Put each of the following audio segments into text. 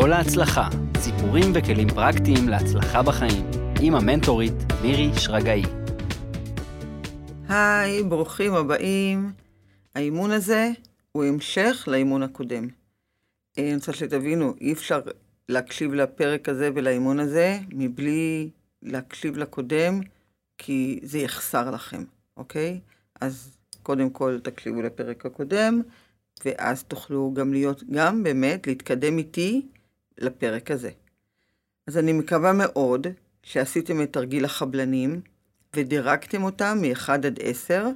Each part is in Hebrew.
כל ההצלחה, סיפורים וכלים פרקטיים להצלחה בחיים, עם המנטורית מירי שרגאי. היי, ברוכים הבאים. האימון הזה הוא המשך לאימון הקודם. אה, אני רוצה שתבינו, אי אפשר להקשיב לפרק הזה ולאימון הזה מבלי להקשיב לקודם, כי זה יחסר לכם, אוקיי? אז קודם כל תקשיבו לפרק הקודם, ואז תוכלו גם להיות, גם באמת להתקדם איתי לפרק הזה. אז אני מקווה מאוד שעשיתם את תרגיל החבלנים ודירקתם אותם מ-1 עד 10,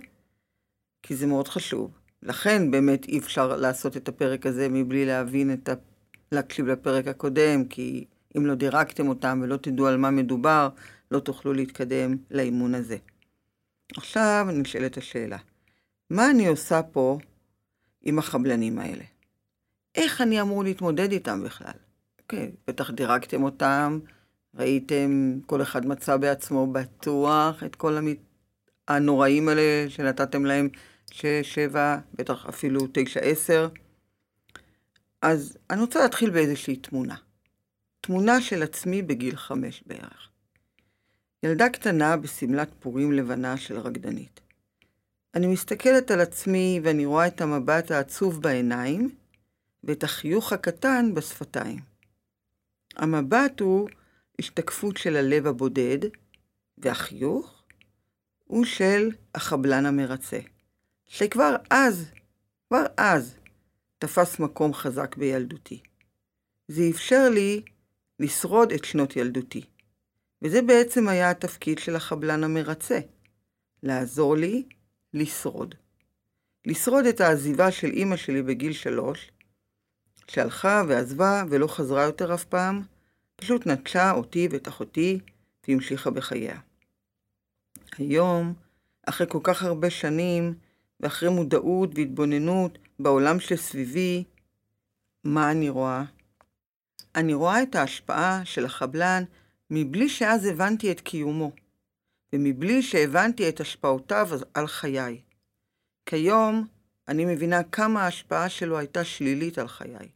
כי זה מאוד חשוב. לכן באמת אי אפשר לעשות את הפרק הזה מבלי להבין את ה... להקשיב לפרק הקודם, כי אם לא דירקתם אותם ולא תדעו על מה מדובר, לא תוכלו להתקדם לאימון הזה. עכשיו נשאלת השאלה, מה אני עושה פה עם החבלנים האלה? איך אני אמור להתמודד איתם בכלל? אוקיי, בטח דירקתם אותם, ראיתם, כל אחד מצא בעצמו בטוח את כל המת... הנוראים האלה שנתתם להם שש, שבע, בטח אפילו תשע, עשר. אז אני רוצה להתחיל באיזושהי תמונה. תמונה של עצמי בגיל חמש בערך. ילדה קטנה בשמלת פורים לבנה של רקדנית. אני מסתכלת על עצמי ואני רואה את המבט העצוב בעיניים ואת החיוך הקטן בשפתיים. המבט הוא השתקפות של הלב הבודד, והחיוך הוא של החבלן המרצה, שכבר אז, כבר אז, תפס מקום חזק בילדותי. זה אפשר לי לשרוד את שנות ילדותי. וזה בעצם היה התפקיד של החבלן המרצה, לעזור לי לשרוד. לשרוד את העזיבה של אימא שלי בגיל שלוש, שהלכה ועזבה ולא חזרה יותר אף פעם, פשוט נטשה אותי ואת אחותי והמשיכה בחייה. היום, אחרי כל כך הרבה שנים, ואחרי מודעות והתבוננות בעולם שסביבי, מה אני רואה? אני רואה את ההשפעה של החבלן מבלי שאז הבנתי את קיומו, ומבלי שהבנתי את השפעותיו על חיי. כיום אני מבינה כמה ההשפעה שלו הייתה שלילית על חיי,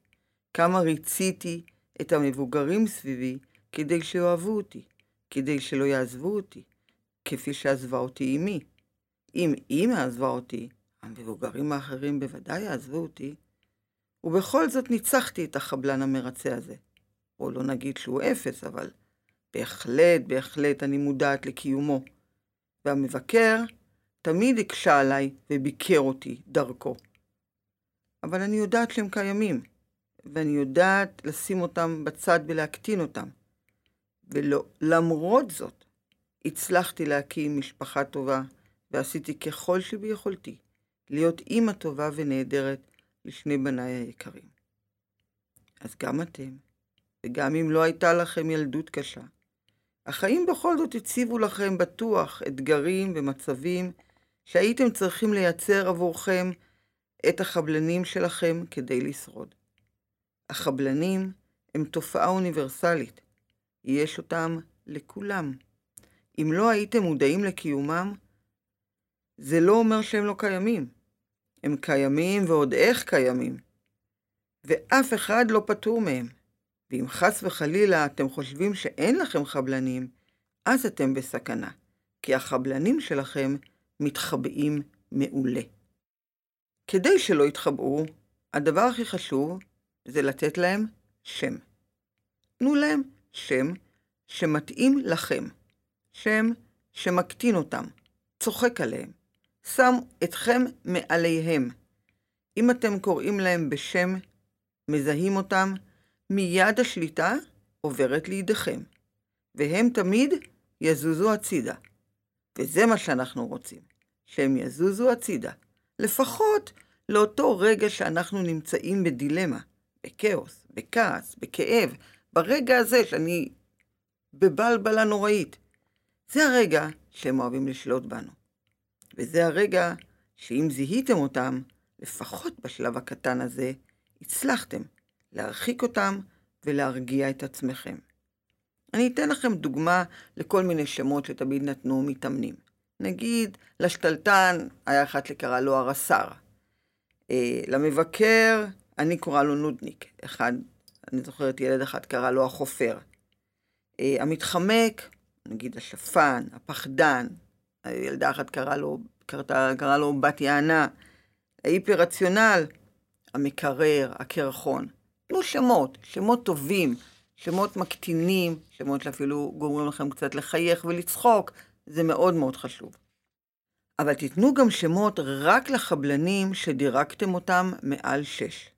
כמה ריציתי את המבוגרים סביבי כדי שאוהבו אותי, כדי שלא יעזבו אותי, כפי שעזבה אותי אמי. אם אמא עזבה אותי, המבוגרים האחרים בוודאי יעזבו אותי, ובכל זאת ניצחתי את החבלן המרצה הזה. או לא נגיד שהוא אפס, אבל בהחלט, בהחלט אני מודעת לקיומו. והמבקר תמיד הקשה עליי וביקר אותי דרכו. אבל אני יודעת שהם קיימים, ואני יודעת לשים אותם בצד ולהקטין אותם. ולמרות זאת, הצלחתי להקים משפחה טובה, ועשיתי ככל שביכולתי להיות אימא טובה ונהדרת לשני בניי היקרים. אז גם אתם, וגם אם לא הייתה לכם ילדות קשה, החיים בכל זאת הציבו לכם בטוח אתגרים ומצבים שהייתם צריכים לייצר עבורכם את החבלנים שלכם כדי לשרוד. החבלנים הם תופעה אוניברסלית. יש אותם לכולם. אם לא הייתם מודעים לקיומם, זה לא אומר שהם לא קיימים. הם קיימים ועוד איך קיימים. ואף אחד לא פטור מהם. ואם חס וחלילה אתם חושבים שאין לכם חבלנים, אז אתם בסכנה, כי החבלנים שלכם מתחבאים מעולה. כדי שלא יתחבאו, הדבר הכי חשוב זה לתת להם שם. תנו להם שם שמתאים לכם, שם שמקטין אותם, צוחק עליהם, שם אתכם מעליהם. אם אתם קוראים להם בשם, מזהים אותם, מיד השליטה עוברת לידיכם, והם תמיד יזוזו הצידה. וזה מה שאנחנו רוצים, שהם יזוזו הצידה, לפחות לאותו רגע שאנחנו נמצאים בדילמה, בכאוס, בכעס, בכאב, ברגע הזה שאני בבלבלה נוראית. זה הרגע שהם אוהבים לשלוט בנו. וזה הרגע שאם זיהיתם אותם, לפחות בשלב הקטן הזה, הצלחתם להרחיק אותם ולהרגיע את עצמכם. אני אתן לכם דוגמה לכל מיני שמות שתמיד נתנו מתאמנים. נגיד, לשתלטן היה אחת שקרא לו הרס"ר. אה, למבקר, אני קורא לו נודניק. אחד, אני זוכרת ילד אחד קרא לו החופר. אה, המתחמק, נגיד השפן, הפחדן, ילדה אחת קרא לו, קרא, קרא לו בת יענה, ההיפר-רציונל, המקרר, הקרחון. תנו שמות, שמות טובים, שמות מקטינים, שמות שאפילו גורמים לכם קצת לחייך ולצחוק, זה מאוד מאוד חשוב. אבל תיתנו גם שמות רק לחבלנים שדירקתם אותם מעל שש.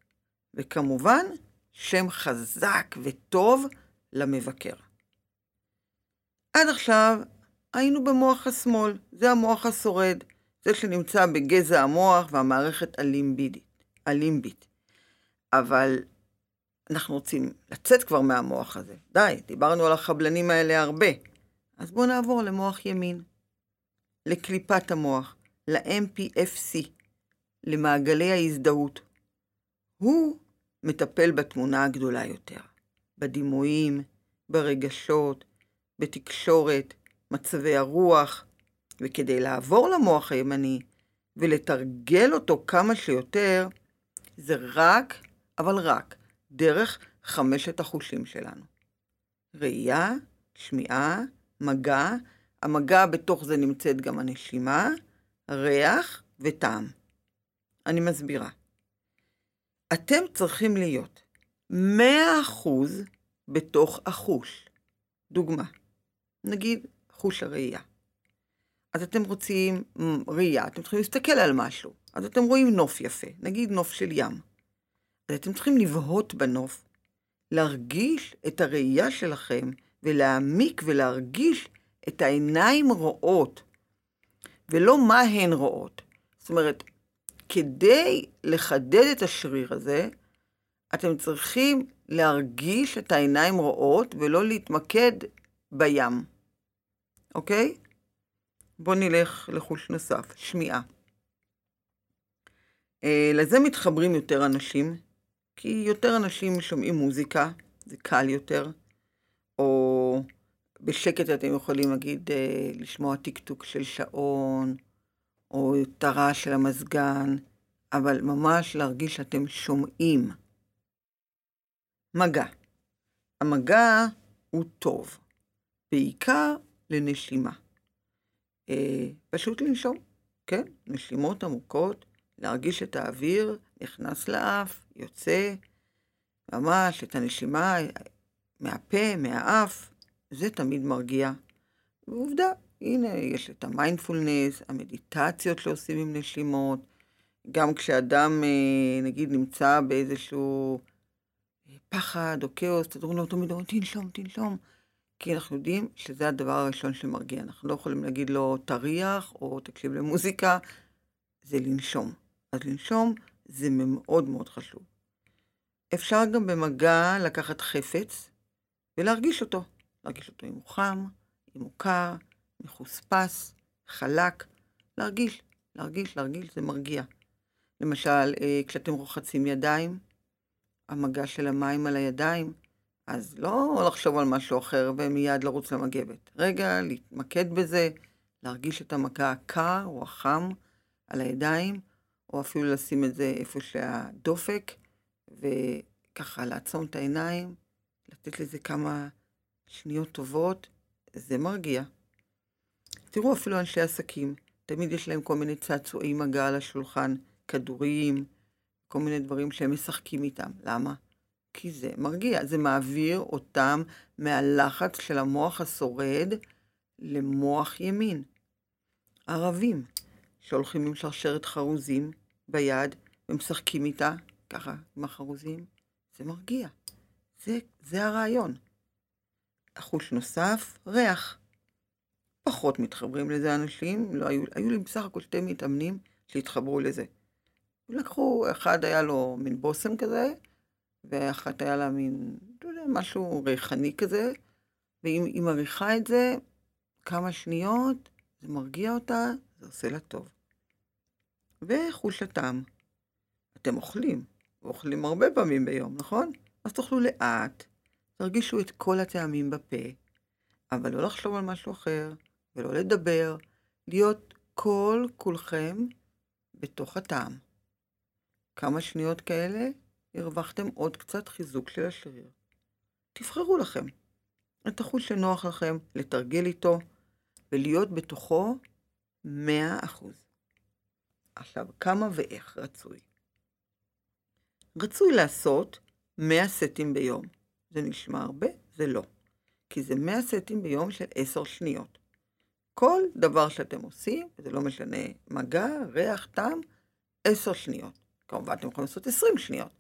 וכמובן, שם חזק וטוב למבקר. עד עכשיו היינו במוח השמאל, זה המוח השורד, זה שנמצא בגזע המוח והמערכת הלימבית. אבל אנחנו רוצים לצאת כבר מהמוח הזה. די, דיברנו על החבלנים האלה הרבה. אז בואו נעבור למוח ימין, לקליפת המוח, ל-MPFC, למעגלי ההזדהות. הוא מטפל בתמונה הגדולה יותר, בדימויים, ברגשות, בתקשורת, מצבי הרוח, וכדי לעבור למוח הימני ולתרגל אותו כמה שיותר, זה רק, אבל רק, דרך חמשת החושים שלנו. ראייה, שמיעה, מגע, המגע בתוך זה נמצאת גם הנשימה, ריח וטעם. אני מסבירה. אתם צריכים להיות 100% בתוך החוש. דוגמה, נגיד חוש הראייה. אז אתם רוצים ראייה, אתם צריכים להסתכל על משהו. אז אתם רואים נוף יפה, נגיד נוף של ים. אז אתם צריכים לבהות בנוף, להרגיש את הראייה שלכם ולהעמיק ולהרגיש את העיניים רואות, ולא מה הן רואות. זאת אומרת, כדי לחדד את השריר הזה, אתם צריכים להרגיש את העיניים רואות ולא להתמקד בים, אוקיי? בואו נלך לחוש נוסף, שמיעה. Uh, לזה מתחברים יותר אנשים, כי יותר אנשים שומעים מוזיקה, זה קל יותר, או בשקט אתם יכולים, נגיד, uh, לשמוע טקטוק של שעון, או את הרעש של המזגן, אבל ממש להרגיש שאתם שומעים. מגע. המגע הוא טוב, בעיקר לנשימה. אה, פשוט לנשום, כן? נשימות עמוקות, להרגיש את האוויר נכנס לאף, יוצא, ממש את הנשימה מהפה, מהאף, זה תמיד מרגיע. ועובדה, הנה, יש את המיינדפולנס, המדיטציות שעושים עם נשימות, גם כשאדם, אה, נגיד, נמצא באיזשהו אה, פחד או כאוס, תדעו לו תמיד, תנשום, תנשום. כי אנחנו יודעים שזה הדבר הראשון שמרגיע. אנחנו לא יכולים להגיד לו תריח או תקשיב למוזיקה, זה לנשום. אז לנשום זה מאוד מאוד חשוב. אפשר גם במגע לקחת חפץ ולהרגיש אותו. להרגיש אותו אם הוא חם, אם הוא קר, מחוספס, חלק. להרגיש, להרגיש, להרגיש, זה מרגיע. למשל, אה, כשאתם רוחצים ידיים, המגע של המים על הידיים, אז לא לחשוב על משהו אחר ומיד לרוץ למגבת. רגע, להתמקד בזה, להרגיש את המגע הקר או החם על הידיים, או אפילו לשים את זה איפה שהדופק, וככה לעצום את העיניים, לתת לזה כמה שניות טובות, זה מרגיע. תראו אפילו אנשי עסקים, תמיד יש להם כל מיני צעצועי מגע על השולחן, כדורים, כל מיני דברים שהם משחקים איתם. למה? כי זה מרגיע, זה מעביר אותם מהלחץ של המוח השורד למוח ימין. ערבים שהולכים עם שרשרת חרוזים ביד ומשחקים איתה, ככה, עם החרוזים, זה מרגיע. זה, זה הרעיון. אחוש נוסף, ריח. פחות מתחברים לזה אנשים, לא היו, היו לי בסך הכל שתי מתאמנים שהתחברו לזה. לקחו, אחד היה לו מין בושם כזה, ואחת היה לה מין, לא יודע, משהו ריחני כזה, והיא מריחה את זה כמה שניות, זה מרגיע אותה, זה עושה לה טוב. וחוש הטעם. אתם אוכלים, ואוכלים הרבה פעמים ביום, נכון? אז תאכלו לאט, תרגישו את כל הטעמים בפה, אבל לא לחשוב על משהו אחר, ולא לדבר, להיות כל כולכם בתוך הטעם. כמה שניות כאלה הרווחתם עוד קצת חיזוק של השריר. תבחרו לכם את החוש שנוח לכם, לתרגל איתו ולהיות בתוכו 100%. עכשיו, כמה ואיך רצוי? רצוי לעשות 100 סטים ביום. זה נשמע הרבה? זה לא. כי זה 100 סטים ביום של 10 שניות. כל דבר שאתם עושים, זה לא משנה מגע, ריח, טעם, 10 שניות. כמובן אתם יכולים לעשות 20 שניות,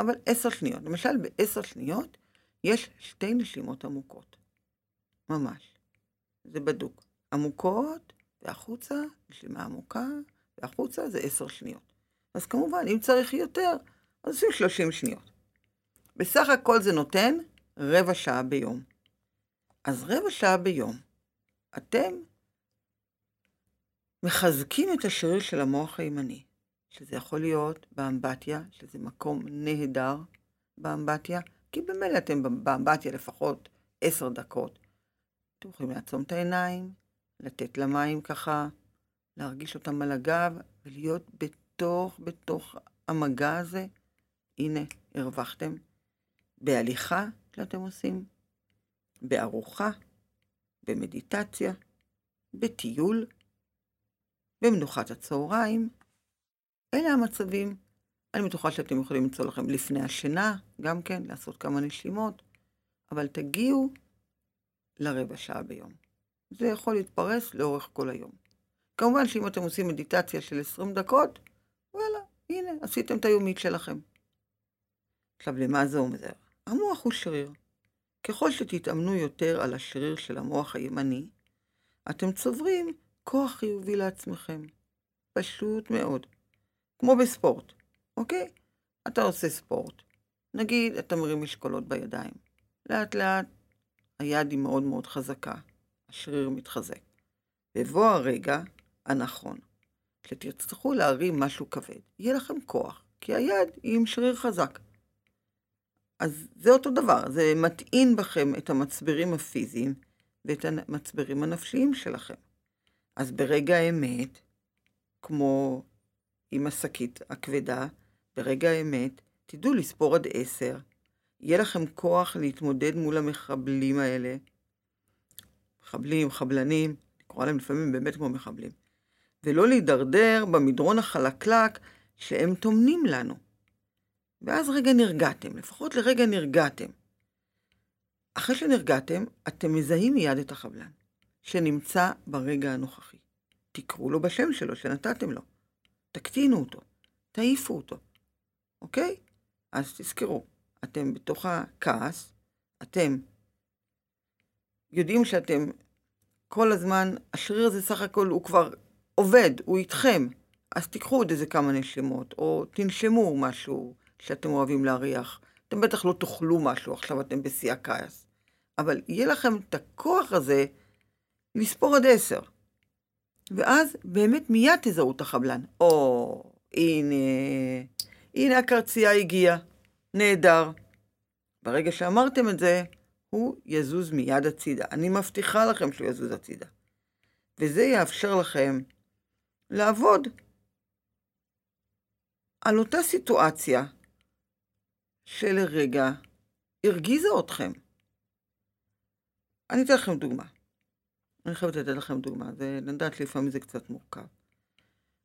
אבל 10 שניות. למשל, ב-10 שניות יש שתי נשימות עמוקות. ממש. זה בדוק. עמוקות, והחוצה, נשימה עמוקה, והחוצה זה 10 שניות. אז כמובן, אם צריך יותר, אז עושים 30 שניות. בסך הכל זה נותן רבע שעה ביום. אז רבע שעה ביום, אתם מחזקים את השריר של המוח הימני, שזה יכול להיות באמבטיה, שזה מקום נהדר באמבטיה, כי במילא אתם באמבטיה לפחות עשר דקות. אתם יכולים לעצום את העיניים, לתת למים ככה, להרגיש אותם על הגב, ולהיות בתוך, בתוך המגע הזה. הנה, הרווחתם. בהליכה שאתם עושים, בארוחה, במדיטציה, בטיול, במנוחת הצהריים. אלה המצבים. אני בטוחה שאתם יכולים למצוא לכם לפני השינה, גם כן, לעשות כמה נשימות, אבל תגיעו לרבע שעה ביום. זה יכול להתפרס לאורך כל היום. כמובן שאם אתם עושים מדיטציה של 20 דקות, וואלה, הנה, עשיתם את היומית שלכם. עכשיו, למה זה אומר? המוח הוא שריר. ככל שתתאמנו יותר על השריר של המוח הימני, אתם צוברים כוח חיובי לעצמכם. פשוט מאוד. כמו בספורט, אוקיי? אתה עושה ספורט. נגיד, אתה מרים משקולות בידיים. לאט לאט היד היא מאוד מאוד חזקה, השריר מתחזק. בבוא הרגע הנכון, כשתצטרכו להרים משהו כבד, יהיה לכם כוח, כי היד היא עם שריר חזק. אז זה אותו דבר, זה מטעין בכם את המצברים הפיזיים ואת המצברים הנפשיים שלכם. אז ברגע האמת, כמו עם השקית הכבדה, ברגע האמת, תדעו לספור עד עשר. יהיה לכם כוח להתמודד מול המחבלים האלה. מחבלים, חבלנים, לקרוא להם לפעמים באמת כמו מחבלים. ולא להידרדר במדרון החלקלק שהם טומנים לנו. ואז רגע נרגעתם, לפחות לרגע נרגעתם. אחרי שנרגעתם, אתם מזהים מיד את החבלן, שנמצא ברגע הנוכחי. תקראו לו בשם שלו שנתתם לו. תקטינו אותו, תעיפו אותו, אוקיי? אז תזכרו, אתם בתוך הכעס, אתם יודעים שאתם כל הזמן, השריר הזה סך הכל הוא כבר עובד, הוא איתכם, אז תיקחו עוד איזה כמה נשימות, או תנשמו משהו שאתם אוהבים להריח. אתם בטח לא תאכלו משהו, עכשיו אתם בשיא הכעס. אבל יהיה לכם את הכוח הזה לספור עד עשר. ואז באמת מיד תזהו את החבלן. או, הנה, הנה הקרצייה הגיעה, נהדר. ברגע שאמרתם את זה, הוא יזוז מיד הצידה. אני מבטיחה לכם שהוא יזוז הצידה. וזה יאפשר לכם לעבוד על אותה סיטואציה שלרגע הרגיזה אתכם. אני אתן לכם דוגמה. אני חייבת לתת לכם דוגמה, זה, לדעת לפעמים זה קצת מורכב.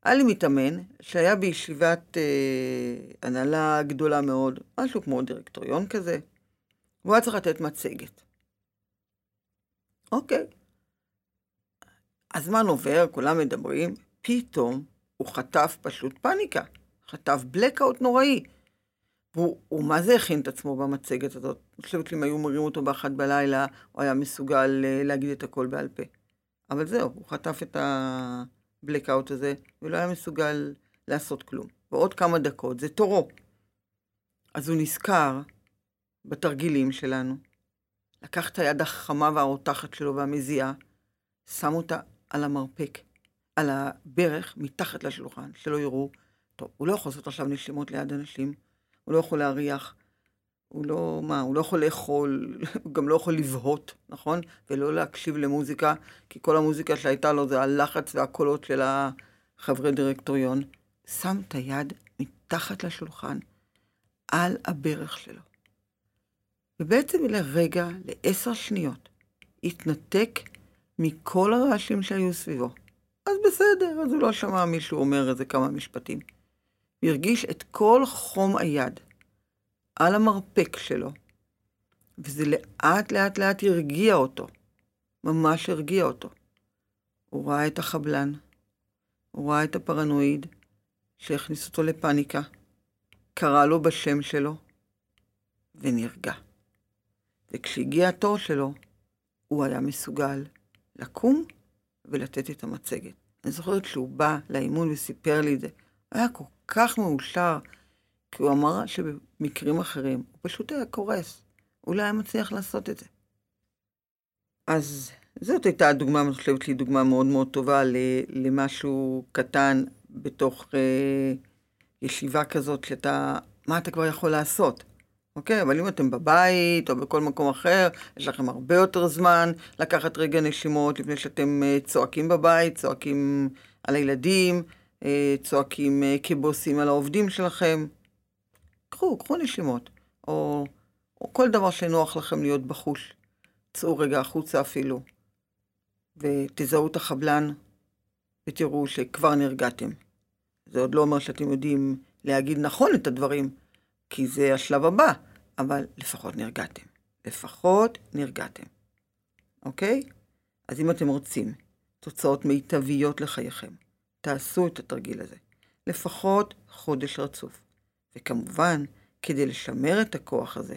היה לי מתאמן שהיה בישיבת אה, הנהלה גדולה מאוד, משהו כמו דירקטוריון כזה, והוא היה צריך לתת מצגת. אוקיי. הזמן עובר, כולם מדברים, פתאום הוא חטף פשוט פאניקה, חטף blackout נוראי. והוא הוא מה זה הכין את עצמו במצגת הזאת. אני חושבת שאם היו מראים אותו באחת בלילה, הוא היה מסוגל אה, להגיד את הכל בעל פה. אבל זהו, הוא חטף את הבלקאוט הזה, ולא היה מסוגל לעשות כלום. ועוד כמה דקות, זה תורו. אז הוא נזכר בתרגילים שלנו, לקח את היד החמה והרותחת שלו והמזיעה, שם אותה על המרפק, על הברך, מתחת לשולחן, שלא יראו. טוב, הוא לא יכול לעשות עכשיו נשימות ליד אנשים, הוא לא יכול להריח, הוא לא, מה, הוא לא יכול לאכול, הוא גם לא יכול לבהות, נכון? ולא להקשיב למוזיקה, כי כל המוזיקה שהייתה לו זה הלחץ והקולות של החברי דירקטוריון. שם את היד מתחת לשולחן, על הברך שלו. ובעצם לרגע, לעשר שניות, התנתק מכל הרעשים שהיו סביבו. אז בסדר, אז הוא לא שמע מישהו אומר איזה כמה משפטים. הרגיש את כל חום היד על המרפק שלו, וזה לאט לאט לאט הרגיע אותו, ממש הרגיע אותו. הוא ראה את החבלן, הוא ראה את הפרנואיד שהכניס אותו לפניקה, קרא לו בשם שלו, ונרגע. וכשהגיע התור שלו, הוא היה מסוגל לקום ולתת את המצגת. אני זוכרת שהוא בא לאימון וסיפר לי את זה. היה כל כך מאושר, כי הוא אמר שבמקרים אחרים הוא פשוט היה קורס. הוא לא היה מצליח לעשות את זה. אז זאת הייתה הדוגמה, אני חושבת לי, דוגמה מאוד מאוד טובה למשהו קטן בתוך אה, ישיבה כזאת, שאתה, מה אתה כבר יכול לעשות? אוקיי? אבל אם אתם בבית או בכל מקום אחר, יש לכם הרבה יותר זמן לקחת רגע נשימות לפני שאתם אה, צועקים בבית, צועקים על הילדים, אה, צועקים אה, כבוסים על העובדים שלכם. קחו, קחו נשימות. או, או כל דבר שנוח לכם להיות בחוש. צאו רגע החוצה אפילו, ותזהו את החבלן, ותראו שכבר נרגעתם. זה עוד לא אומר שאתם יודעים להגיד נכון את הדברים, כי זה השלב הבא, אבל לפחות נרגעתם. לפחות נרגעתם, אוקיי? אז אם אתם רוצים תוצאות מיטביות לחייכם, תעשו את התרגיל הזה. לפחות חודש רצוף. וכמובן, כדי לשמר את הכוח הזה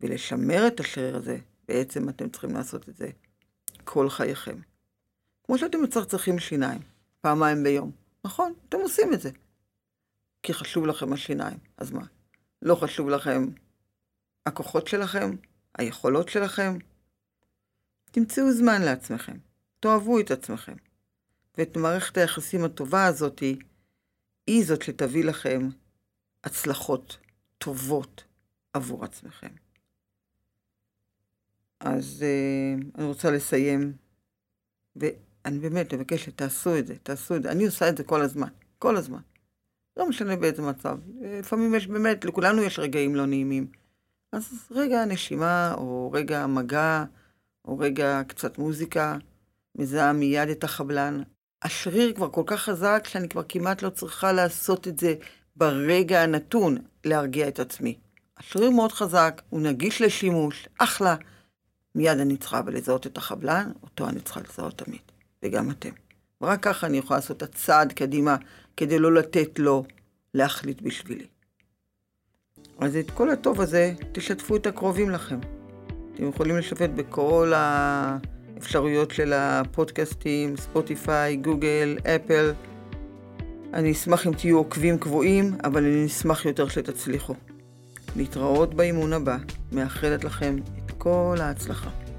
ולשמר את השריר הזה, בעצם אתם צריכים לעשות את זה כל חייכם. כמו שאתם מצחצחים שיניים, פעמיים ביום. נכון, אתם עושים את זה. כי חשוב לכם השיניים, אז מה? לא חשוב לכם הכוחות שלכם? היכולות שלכם? תמצאו זמן לעצמכם, תאהבו את עצמכם. ואת מערכת היחסים הטובה הזאתי, היא זאת שתביא לכם הצלחות טובות עבור עצמכם. אז uh, אני רוצה לסיים, ואני באמת מבקשת, תעשו את זה, תעשו את זה. אני עושה את זה כל הזמן, כל הזמן. לא משנה באיזה מצב. לפעמים יש באמת, לכולנו יש רגעים לא נעימים. אז רגע נשימה, או רגע מגע, או רגע קצת מוזיקה, מזהה מיד את החבלן. השריר כבר כל כך חזק, שאני כבר כמעט לא צריכה לעשות את זה ברגע הנתון להרגיע את עצמי. השריר מאוד חזק, הוא נגיש לשימוש, אחלה. מיד אני צריכה אבל לזהות את החבלן, אותו אני צריכה לזהות תמיד, וגם אתם. ורק ככה אני יכולה לעשות את הצעד קדימה, כדי לא לתת לו להחליט בשבילי. אז את כל הטוב הזה, תשתפו את הקרובים לכם. אתם יכולים לשתף בכל האפשרויות של הפודקאסטים, ספוטיפיי, גוגל, אפל. אני אשמח אם תהיו עוקבים קבועים, אבל אני אשמח יותר שתצליחו. להתראות באימון הבא, מאחלת לכם את כל ההצלחה.